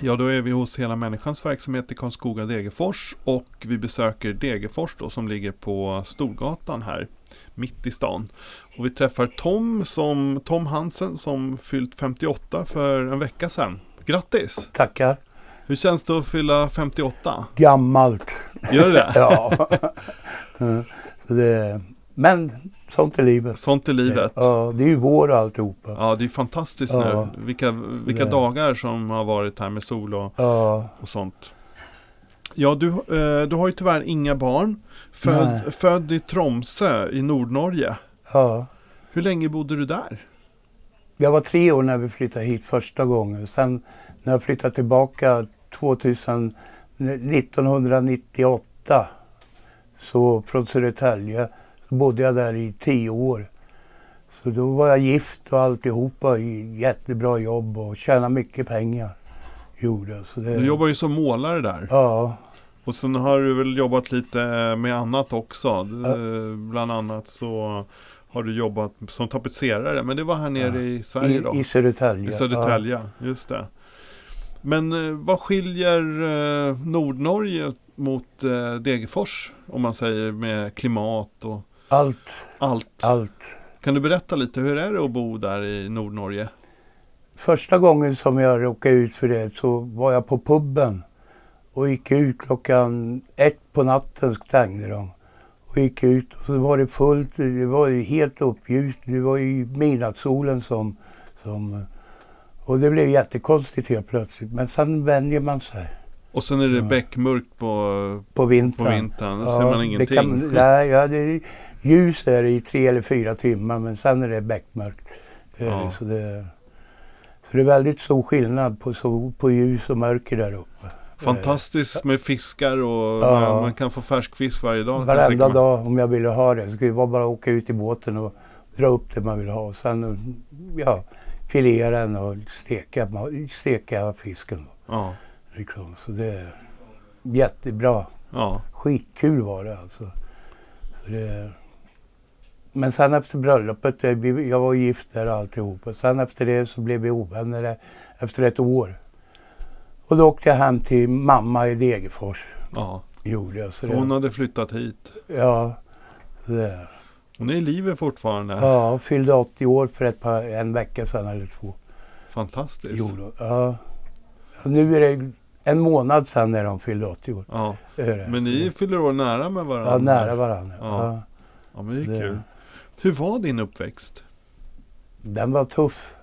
Ja, då är vi hos Hela Människans verksamhet i Karlskoga Degerfors och vi besöker Degerfors då som ligger på Storgatan här mitt i stan. Och vi träffar Tom, som, Tom Hansen som fyllt 58 för en vecka sedan. Grattis! Tackar. Hur känns det att fylla 58? Gammalt. Gör det ja. Så det, men sånt är livet. Sånt är livet. Ja, det är ju vår alltihopa. Ja, det är fantastiskt Ja. nu. Vilka, vilka Det- dagar som har varit här med sol och, Ja, och sånt. Ja, du, eh, du har ju tyvärr inga barn. Nej. född i Tromsö i Nordnorge. ja. Hur länge bodde du där? Jag var tre år när vi flyttade hit första gången. Sen när jag flyttade tillbaka 2000, 1998 så från Södertälje så bodde jag där i tio år. Så då var jag gift och alltihopa jättebra jobb och tjänade mycket pengar. Gjorde. Så det, Du jobbar ju som målare där. Ja, Och sen har du väl jobbat lite med annat också. Eh, Bland annat så har du jobbat som tapetserare. Men det var här nere Ja. i Sverige då. i, i Södertälje. I Södertälje, just det. Men eh, vad skiljer eh, Nordnorge mot eh, Degerfors? Om man säger med klimat och Ja. Allt, allt. allt. Kan du berätta lite, hur är det att bo där i Nordnorge? Första gången som jag råkade ut för det så var jag på puben och gick ut klockan ett på natten stängde de. Och gick ut och så var det fullt, det var ju helt uppljust, det var ju midnattssolen som, som... Och det blev jättekonstigt helt plötsligt, men sen vänjer man sig Och sen är det Ja. beckmörkt på, på på vintern. vintern, då ser man det ingenting. kan- nej, ja, det, ljus är det i tre eller fyra timmar men sen är det beckmörkt. Är Ja. så, det, så det är väldigt stor skillnad på, sol, på ljus och mörker där uppe. Fantastiskt med fiskar och Ja. man, man kan få färsk fisk varje dag. jag Varenda dag om jag ville ha det. Så skulle vara bara åka ut i båten och dra upp det man vill ha. Och sen ja, filera den och steka, steka fisken. Ja, Liksom. Så det är jättebra. ja, Skitkul var det alltså. Så det... Men sen efter bröllopet, jag var gift där och alltihopa. Sen efter det så blev vi ovänner efter ett år. Och då åkte jag hem till mamma i Degerfors. ja. Gjorde jag. Så hon det, hade flyttat hit. ja, det. Hon är i livet fortfarande. ja, fyllde 80 år för ett par, en vecka sedan eller två. Fantastiskt. Hon. Ja. Nu är det en månad sedan när de fyllde 80 år. Ja. Men ni fyller år nära med varandra. Ja, nära varandra. Ja. Ja. Ja, men det är Det- kul. Hur var din uppväxt? Den var tuff.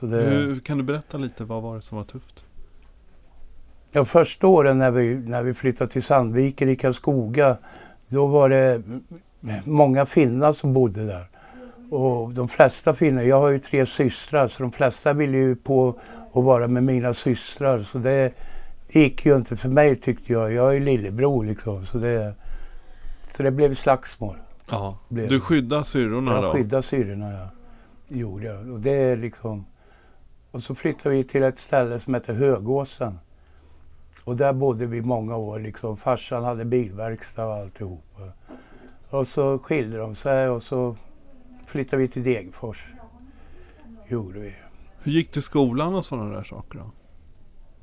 Så det... Hur, kan du berätta lite, vad var det som var tufft? Ja, första åren när vi, när vi flyttade till Sandviken i Karlskoga, då var det många finnar som bodde där. Och de flesta finnar, jag har ju tre systrar, så de flesta ville ju på att vara med mina systrar. Så det, det gick ju inte för mig tyckte jag. Jag är ju lillebror liksom. Så det, så det blev slagsmål. Ja. Blev Du det. skyddar syrrorna Jag då? skyddade syrrorna, ja. Gjorde jag. Och det är liksom... Och så flyttade vi till ett ställe som heter Högåsen. Och där bodde vi många år liksom. Farsan hade bilverkstad och alltihopa. Och så skilde de sig och så flyttade vi till Degerfors. Gjorde vi. Hur gick det i skolan och sådana där saker då?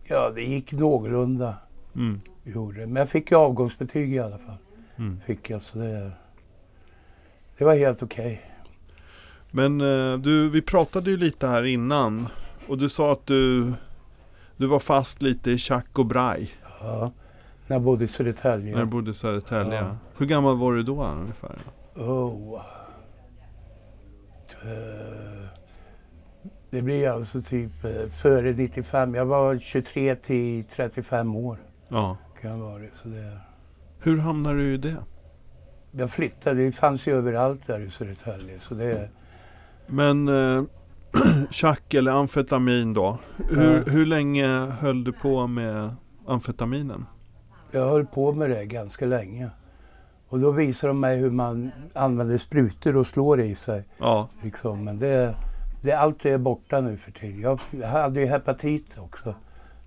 Ja, det gick någorlunda. Mm. Gjorde. Men jag fick ju avgångsbetyg i alla fall. Mm. Fick jag, så det... Det var helt okej. Men eh, du, vi pratade ju lite här innan och du sa att du, du var fast lite i tjack och braj Ja. När jag bodde i Södertälje. när du bodde i Södertälje. Ja. Hur gammal var du då ungefär? Oh. Det blir alltså typ eh, före 95. Jag var 23 till 35 år. Ja. Kan jag vara. Så det. Hur hamnade du i det? Jag flyttade, det fanns ju överallt där i Södertälje. Så det, Men eh, tjack eller amfetamin då? Hur, Ja. hur länge höll du på med amfetaminen? Jag höll på med det ganska länge. Och då visade de mig hur man använder sprutor och slår i sig. Ja, Liksom. Men det, det, allt det är borta nu för tiden. Jag, jag hade ju hepatit också.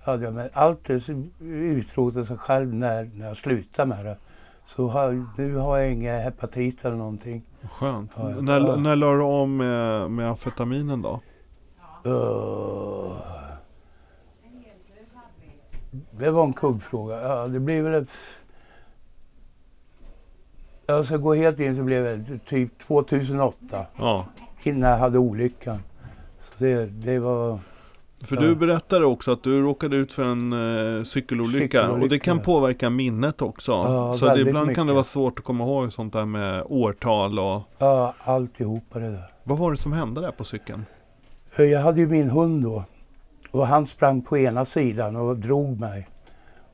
Hade jag, men allt det utrotade sig själv när, när jag slutade med det. Så har, nu har jag inga hepatit eller någonting. skönt. Ja, ja. När, Ja. när la du om med, med amfetaminen då? Uh, det var en kuggfråga. Ja, det blir väl ett... Jag ska gå helt in så blev det typ 2008 Ja, innan jag hade olyckan. Så det, det var... för Ja. du berättade också att du råkade ut för en eh, cykelolycka, Cykelolycka. och det kan påverka minnet också. Ja, så det, ibland kan det mycket. vara svårt att komma ihåg sånt där med årtal och Ja, alltihopa det där. vad var det som hände där på cykeln? Jag hade ju min hund då. Och han sprang på ena sidan och drog mig.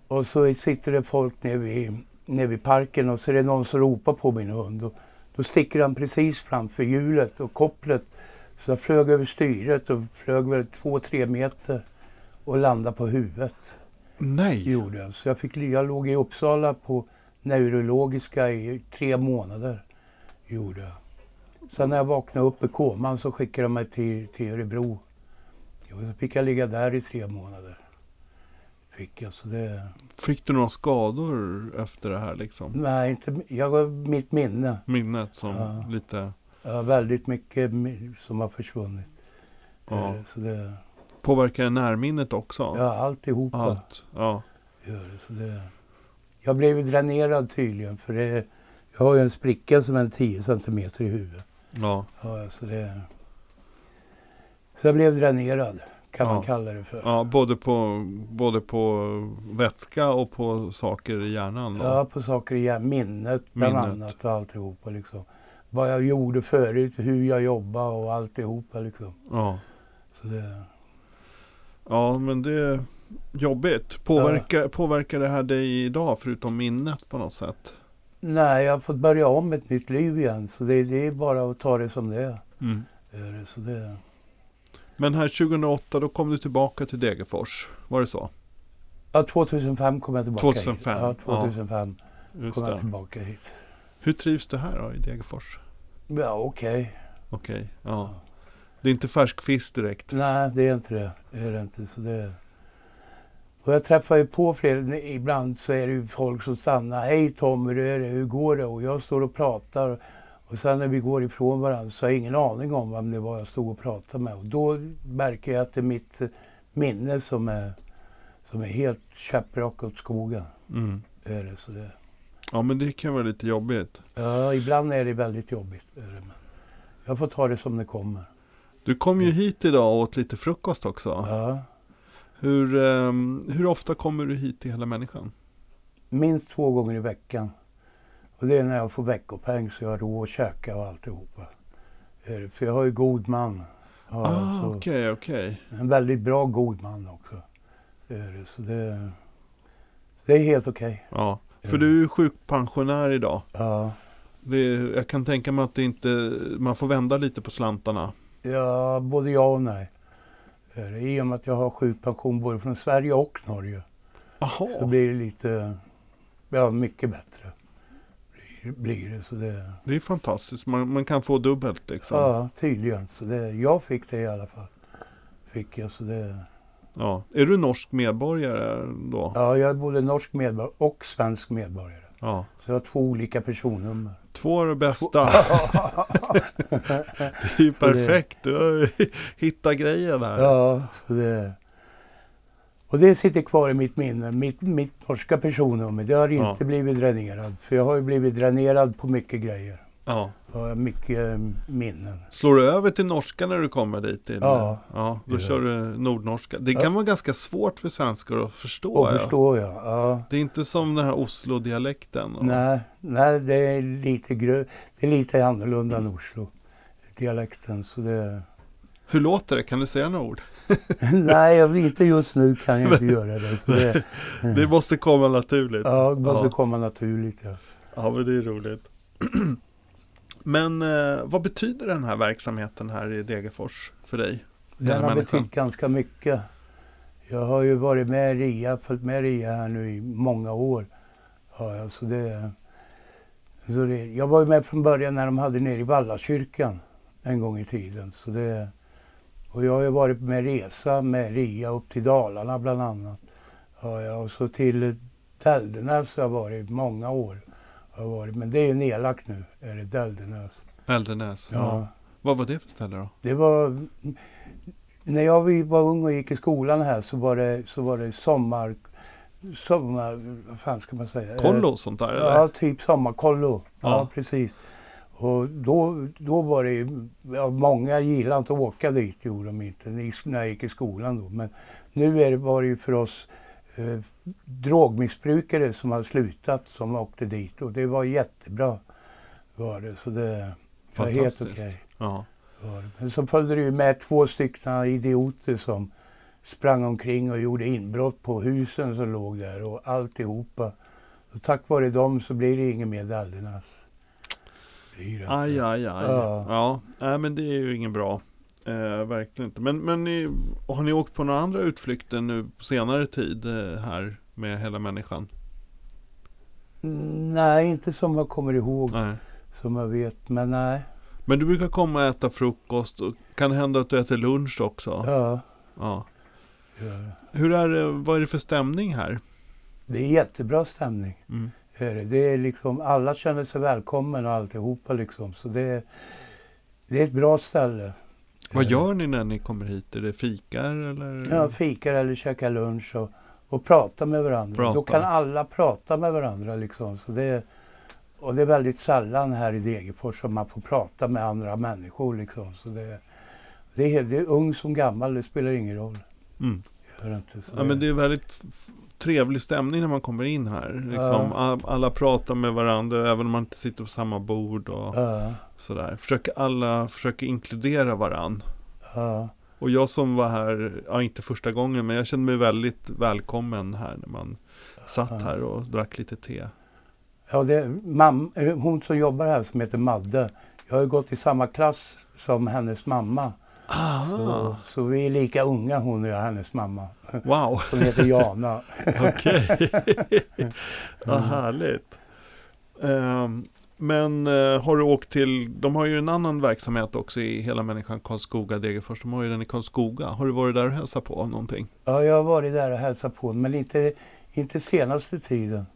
Och så sitter det folk nere vid, nere vid parken och så är det någon som ropar på min hund. Och då sticker han precis framför hjulet och kopplet. Så jag flög över styret och flög väl två, tre meter och landade på huvudet. Nej! Gjorde jag. Så jag, fick, jag låg i Uppsala på neurologiska i tre månader. Gjorde jag. Sen när jag vaknade upp i koman så skickade de mig till, till Örebro. Jo, så fick jag ligga där i tre månader. Fick jag, så det... Fick du några skador efter det här liksom? Nej, inte, jag mitt minne. Minnet som Ja. lite Har väldigt mycket som har försvunnit. Ja. Eh, Så det, påverkar närminnet också? ja, alltihopa Allt? Ja. gör det. Så det. Jag blev dränerad tydligen för det, jag har ju en spricka som är 10 centimeter i huvudet. ja. Ja, så det... Så jag blev dränerad, kan Ja. man kalla det för. Ja, både på, både på vätska och på saker i hjärnan då? Ja, på saker i hjärnan. minnet bland Minnet. annat och alltihopa liksom. Vad jag gjorde förut, hur jag jobbade och alltihopa liksom. Ja. Så det... Ja, men det är jobbigt. Påverkar, påverkar det här dig idag förutom minnet på något sätt? Nej, jag har fått börja om ett nytt liv igen. Så det, det är bara att ta det som det är. Mm. Så det... Men här 2008 då kom du tillbaka till Degerfors. Var det så? Ja, 2005 kom jag tillbaka 2005, hit. Ja, 2005 Just kom jag tillbaka hit. Hur trivs du här då i Degerfors? Ja, okej. Okej, ja. Det är inte färsk fisk direkt? Nej, det är inte det. det, är det inte. Så det... Och jag träffar ju på fler, ibland så är det ju folk som stannar. Hej Tom, hur är det? Hur går det? Och jag står och pratar. Och sen när vi går ifrån varandra så har jag ingen aning om vem det var jag stod och pratade med. Och då märker jag att det är mitt minne som är, som är helt käpprak åt skogen. Mm. Är det, så det. Ja, men det kan vara lite jobbigt. Ja, ibland är det väldigt jobbigt. Men jag får ta det som det kommer. Du kom ju hit idag och åt lite frukost också. Ja. Hur, ehm, hur ofta kommer du hit till Hela Människan? Minst två gånger i veckan. Och det är när jag får veckopeng så jag har råd att käka och alltihopa. Det- För jag har ju god man. Ja, ah, okej, okej. En väldigt bra god man också. Det. Så det, det är helt okej. Ja, för du är sjukpensionär idag. Ja. Det, jag kan tänka mig att det inte, man får vända lite på slantarna. ja, både ja och nej. Det. I och med att jag har sjukpension både från Sverige och Norge så Jaha, blir det lite, ja mycket bättre. Blir, blir det. Så det det är fantastiskt. Man, man kan få dubbelt liksom. Ja, tydligen. Så det, jag fick det i alla fall. Fick jag, så det, Ja. Är du norsk medborgare då? ja, jag är både norsk medborgare och svensk medborgare. Ja. Så jag har två olika personnummer. Två är det bästa. Det är ju Så det- perfekt. Du har hittat grejen här. ja, det, och det sitter kvar i mitt minne. Mitt, mitt norska personnummer, det har Ja. inte blivit dränerad. För jag har ju blivit dränerad på mycket grejer. Ja. Har mycket minnen. Slår du över till norska när du kommer dit? Till, Ja. ja då Ja. kör du nordnorska. Det Ja. kan vara ganska svårt för svenskar att förstå. Och ja. förstår jag. Ja. Det är inte som den här Oslo-dialekten. och- Nej, nej, det är lite grö, det är lite annorlunda än Oslo. Dialekten, så det... Hur låter det? Kan du säga några ord? Nej, jag vet inte just nu kan jag inte göra det. Det Det måste komma naturligt. ja, det måste Ja. komma naturligt. Ja. Ja, men det är roligt. Men eh, vad betyder den här verksamheten här i Degerfors för dig? Den Hela har betytt ganska mycket. Jag har ju varit med i RIA, följt med RIA här nu i många år. har jag. Så det, så det, jag var ju med från början när de hade nere i Vallakyrkan en gång i tiden. Så det, och jag har ju varit med resa med RIA upp till Dalarna bland annat. Ja, ja, och så till Däldenäs har jag varit många år. Har varit, men det är ju nedlagt nu, är det Däldenäs. Eldenäs. Ja. Ja. Vad var det för ställe då? Det var... När jag var ung och gick i skolan här så var det, så var det sommar... Sommar... Vad fan ska man säga? Kollo och sånt där eller? Ja, typ sommarkollo. Ja, Ja. precis. Och då, då var det ju- ja, många gillade inte att åka dit, gjorde de inte, när jag gick i skolan då. Men nu är det, var det ju för oss eh, drogmissbrukare som har slutat som åkte dit och det var jättebra. Var det, så det var helt okej. Ja. det. Men så följde det ju med två stycken idioter som sprang omkring och gjorde inbrott på husen som låg där och alltihopa. Och tack vare dem så blir det inget mer Daldernas. Aj, aj, aj. Ja. Ja, nej, men det är ju ingen bra. Eh, verkligen inte. Men, men ni, har ni åkt på några andra utflykter nu på senare tid eh, här med hela människan? Mm, Nej, inte som jag kommer ihåg, Nej. som jag vet. Men nej. Men du brukar komma och äta frukost och kan hända att du äter lunch också? Ja, Ja. Hur är det, vad är det för stämning här? det är jättebra stämning. Mm. Det. är liksom, alla känner sig välkommen och alltihopa liksom. Så det, det är ett bra ställe. Vad Eh, gör ni när ni kommer hit? Är det fikar eller? Ja, fikar eller käka lunch och, och prata med varandra. Prata. Då kan alla prata med varandra liksom. Så det, och det är väldigt sällan här i Degerfors som man får prata med andra människor liksom. Så det, det, är, det är ung som gammal, det spelar ingen roll. Mm. Inte. Så Ja, men det är väldigt trevlig stämning när man kommer in här. Liksom, Ja. all- Alla pratar med varandra även om man inte sitter på samma bord och Ja, sådär. Försöker alla försöker inkludera varann. ja, Och jag som var här, ja inte första gången, men jag kände mig väldigt välkommen här när man satt här och drack lite te. ja det, mam, eh, hon som jobbar här som heter Madde. Jag har ju gått i samma klass som hennes mamma. Så, så vi är lika unga hon och jag, hennes mamma. wow, Som heter Jana. okej. Vad härligt. Ehm, men eh, har du åkt till, de har ju en annan verksamhet också i hela människan Karlskoga, Degerfors. De har ju den i Karlskoga. Har du varit där och hälsat på någonting? Ja, jag har varit där och hälsat på men inte, inte senaste tiden.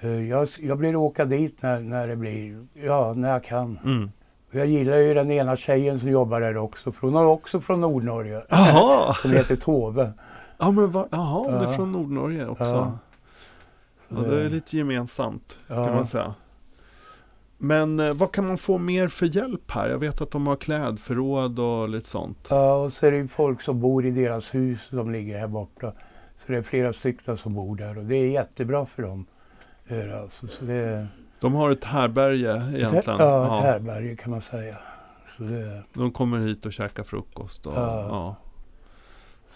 Eh, Jag, jag blir åka dit när, när det blir, ja, när jag kan. Mm. Jag gillar ju den ena tjejen som jobbar där också, för hon är också från Nordnorge. Jaha, Som heter Tove. ja, men va, jaha, det är Ja. från Nordnorge också. Ja. Ja, det är lite gemensamt kan Ja. man säga. Men eh, vad kan man få mer för hjälp här? Jag vet att de har klädförråd och lite sånt. Ja, och så är det ju folk som bor i deras hus som ligger här borta. Så det är flera stycken som bor där och det är jättebra för dem. Alltså, så det De har ett härberge egentligen. Ja, ett härbärge kan man säga. Så det, De kommer hit och käkar frukost. Och, Ja. ja.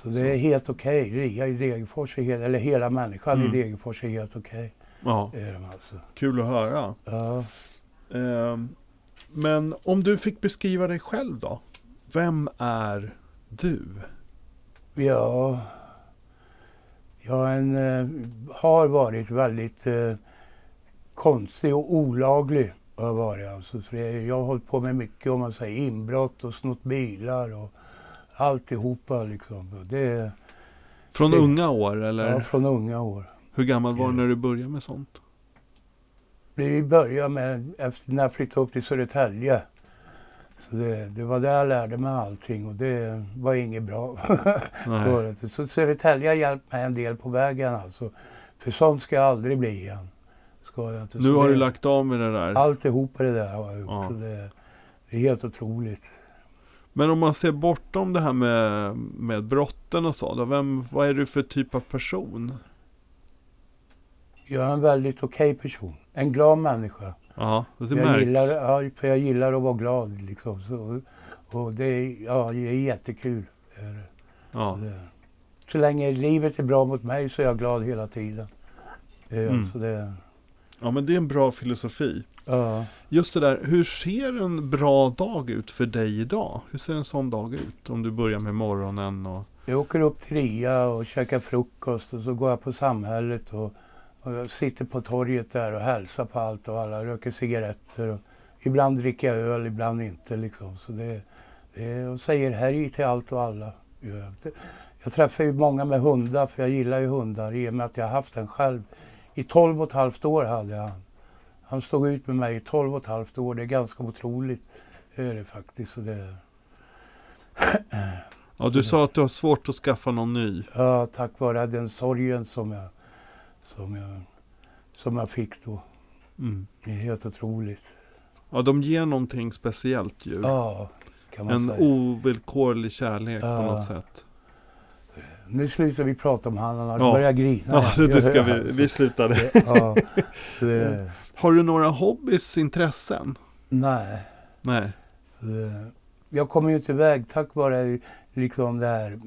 så det är helt okej. Ria i Degerfors, helt, eller hela människan Mm. i Degerfors är helt okej. ja, Det är de alltså. kul att höra. Ja. Ehm, men om du fick beskriva dig själv då? Vem är du? Ja, jag en, eh, har varit väldigt eh, konstig och olaglig. Har jag, varit, alltså. Så det, jag har hållit på med mycket om man säger inbrott och snott bilar och alltihopa liksom. Det, Från Det- unga år eller? ja, från unga år. Hur gammal var du när du började med sånt? Vi började med, efter, när jag flyttade upp till Södertälje. Så det, det var där jag lärde mig allting och det var inget bra. Så Södertälje har hjälpt mig en del på vägen alltså. För sånt ska jag aldrig bli igen. Ska jag inte. Nu Så har det, du lagt av med det där. Alltihopa det där har jag gjort. Ja. Så det, det är helt otroligt. Men om man ser bortom det här med, med brotten och så, då, vem, vad är du för typ av person? Jag är en väldigt okej person. En glad människa. Ja, det jag märks. gillar, ja, för jag gillar att vara glad liksom. Så, och det är, ja, det är jättekul. Ja. Så länge livet är bra mot mig så är jag glad hela tiden. Är Mm. alltså det, ja, men det är en bra filosofi. ja. Just det där, hur ser en bra dag ut för dig idag? Hur ser en sån dag ut? Om du börjar med morgonen och... Jag åker upp till Ria och käkar frukost och så går jag på samhället och, Och sitter på torget där och hälsar på allt och alla, röker cigaretter. Och ibland dricker jag öl, ibland inte. Liksom. Så det, det, och säger hej till allt och alla. Jag, jag träffar ju många med hundar, för jag gillar ju hundar i och med att jag har haft en själv. I 12 och ett halvt år hade jag han. Han stod ut med mig i 12 och ett halvt år. Det är ganska otroligt. Det är det faktiskt. Så det... Ja, du sa att du har svårt att skaffa någon ny. Ja, tack vare den sorgen som jag, som jag, som jag fick då. Mm. Det är helt otroligt. Ja, de ger någonting speciellt ju. Ja, kan man en säga. ovillkorlig kärlek på Ja. något sätt. Nu slutar vi prata om han, han har Ja. börjat grina. Ja, det, det ska vi, Alltså, vi slutade. det- Ja, det, Har du några hobbys, intressen? nej. Nej. Jag kommer ju inte iväg tack vare liksom det här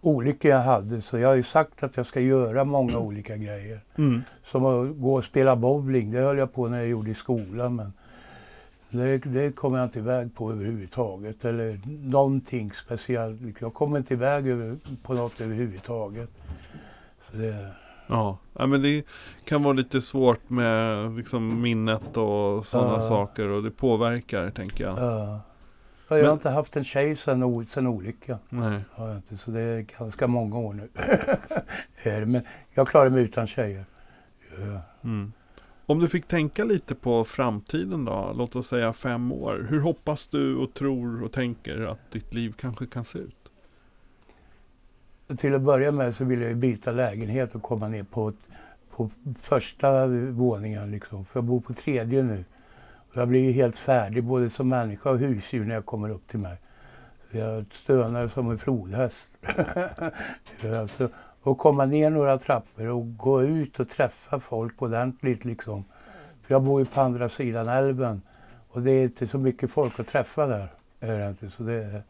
olyckor jag hade. Så jag har ju sagt att jag ska göra många olika grejer. Mm. Som att gå och spela bowling, det höll jag på när jag gjorde i skolan. Men det, det kommer jag inte iväg på överhuvudtaget. Eller någonting speciellt. Jag kommer inte iväg över, på något överhuvudtaget. Så det, Ja. ja, men det kan vara lite svårt med liksom, minnet och sådana Ja. saker. Och det påverkar, tänker jag. ja. jag har Men- inte haft en tjej sedan, sedan olyckan. Nej. Har jag inte, så det är ganska många år nu. Men jag klarar mig utan tjejer. Ja. Mm. Om du fick tänka lite på framtiden då, låt oss säga fem år. Hur hoppas du och tror och tänker att ditt liv kanske kan se ut? Till att börja med så vill jag byta lägenhet och komma ner på, på första våningen. Liksom. För jag bor på tredje nu. Jag blir ju helt färdig både som människa och husdjur när jag kommer upp till mig. Jag stönar som en flodhäst. alltså, och komma ner några trappor och gå ut och träffa folk ordentligt. Liksom. För jag bor ju på andra sidan älven. Och det är inte så mycket folk att träffa där. Är det inte. Så, det är,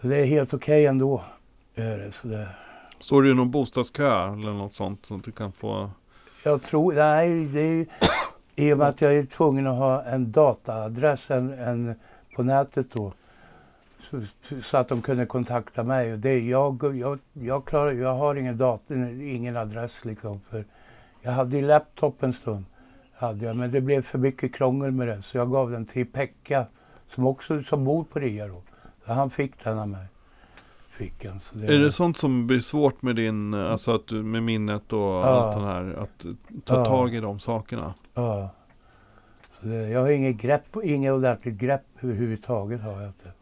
så det är helt okej ändå. Är det, så det, Står du i någon bostadskö eller något sånt så att du kan få... jag tror, nej, det är i och med att jag är tvungen att ha en dataadress en, en, på nätet då. Så, att de kunde kontakta mig. Och det, jag, jag, jag, klarar, jag har ingen, dator, ingen adress liksom. För jag hade ju laptop en stund. Hade jag, men det blev för mycket krångel med det. Så jag gav den till Pekka som också som bor på Ria då. Så han fick den av mig. Fick den, så Är det sånt som blir svårt med din, alltså att du, med minnet och Ja. allt det här? Att ta Ja. tag i de sakerna? Ja. Så det, jag har inget grepp, inget ordentligt grepp överhuvudtaget har jag inte.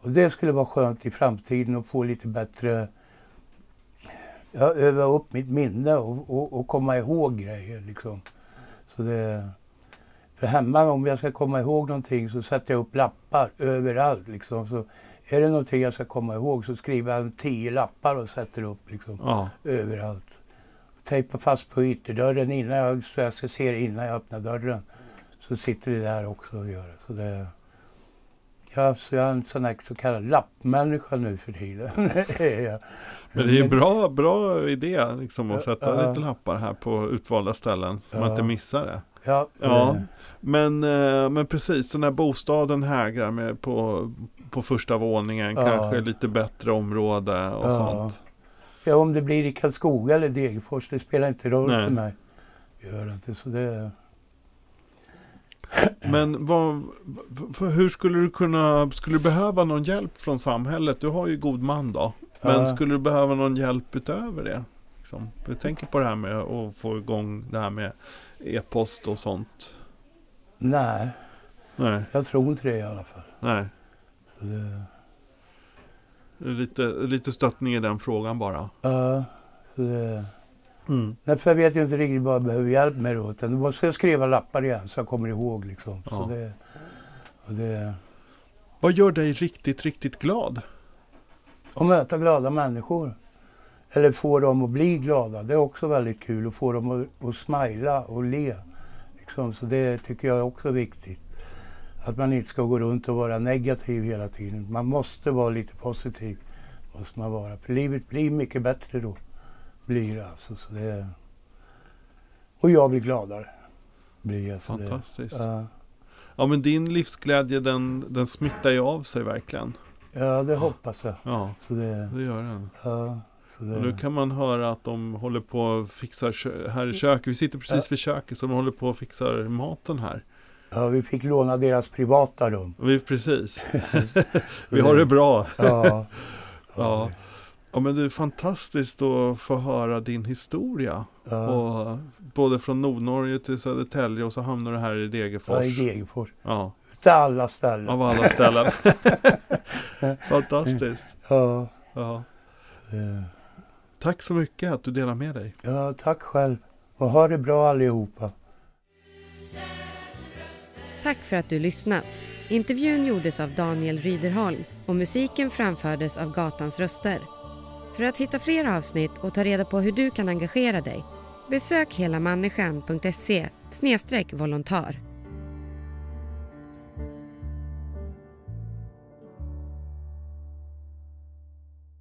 Och det skulle vara skönt i framtiden att få lite bättre, ja, öva upp mitt minne och, och, och komma ihåg grejer liksom. Så det, för hemma om jag ska komma ihåg någonting så sätter jag upp lappar överallt liksom. Så är det någonting jag ska komma ihåg så skriver jag tio lappar och sätter upp liksom Ja. överallt. Tejpa fast på ytterdörren innan jag, så jag ska se det innan jag öppnar dörren. Så sitter det där också och gör det. Så det ja, så jag är en sån här så kallad lappmänniska nu för tiden. Men det är en bra, bra idé liksom att sätta ja. lite lappar här på utvalda ställen. Så man Ja. inte missar det. Ja, Ja. Men, eh, men precis, så när bostaden hägrar med på, på första våningen, kanske lite bättre område och sånt. ja, om det blir i Karlskoga eller Degerfors, det spelar inte roll Nej. för mig. Gör inte. Så det, Men vad, hur skulle du kunna, skulle du behöva någon hjälp från samhället? Du har ju god man då. Men Ja. skulle du behöva någon hjälp utöver det? Liksom? Jag tänker på det här med att få igång det här med e-post och sånt. nej, Nej, jag tror inte det i alla fall. nej. Det, Lite, lite stöttning i den frågan bara. ja, det, Mm. Därför vet jag inte riktigt vad jag behöver hjälp med då. Utan då måste jag skriva lappar igen så jag kommer ihåg liksom. Så Ja. det, och det, Vad gör dig riktigt, riktigt glad? och möta glada människor. Eller få dem att bli glada. Det är också väldigt kul att få dem att, att smila och le. Liksom. Så det tycker jag är också viktigt. Att man inte ska gå runt och vara negativ hela tiden. Man måste vara lite positiv. Måste man vara. För livet blir mycket bättre då. Blir det alltså. Så det, och jag blir gladare. Blir jag, Fantastiskt. Ja. Ja men din livsglädje den, den smittar ju av sig verkligen. Ja, det hoppas jag. Ja, Så det, det gör den. ja, Så Och nu kan man höra att de håller på och fixar här i köket. Vi sitter precis vid köket så de håller på och fixar maten här. ja, vi fick låna deras privata rum. Vi precis. vi har det bra. Ja, Ja. Ja men det är fantastiskt att få höra din historia. ja, Och både från Nordnorge till Södertälje och så hamnar du här i ja, i Degerfors. Degerfors. Ja, Utav alla ställen. av alla ställen. Fantastiskt. Ja, Ja. Tack så mycket att du delar med dig. ja, tack själv. Och ha det bra allihopa. Tack för att du lyssnat. Intervjun gjordes av Daniel Ryderholm och musiken framfördes av Gatans röster. För att hitta fler avsnitt och ta reda på hur du kan engagera dig besök helamänniskan.se volontär.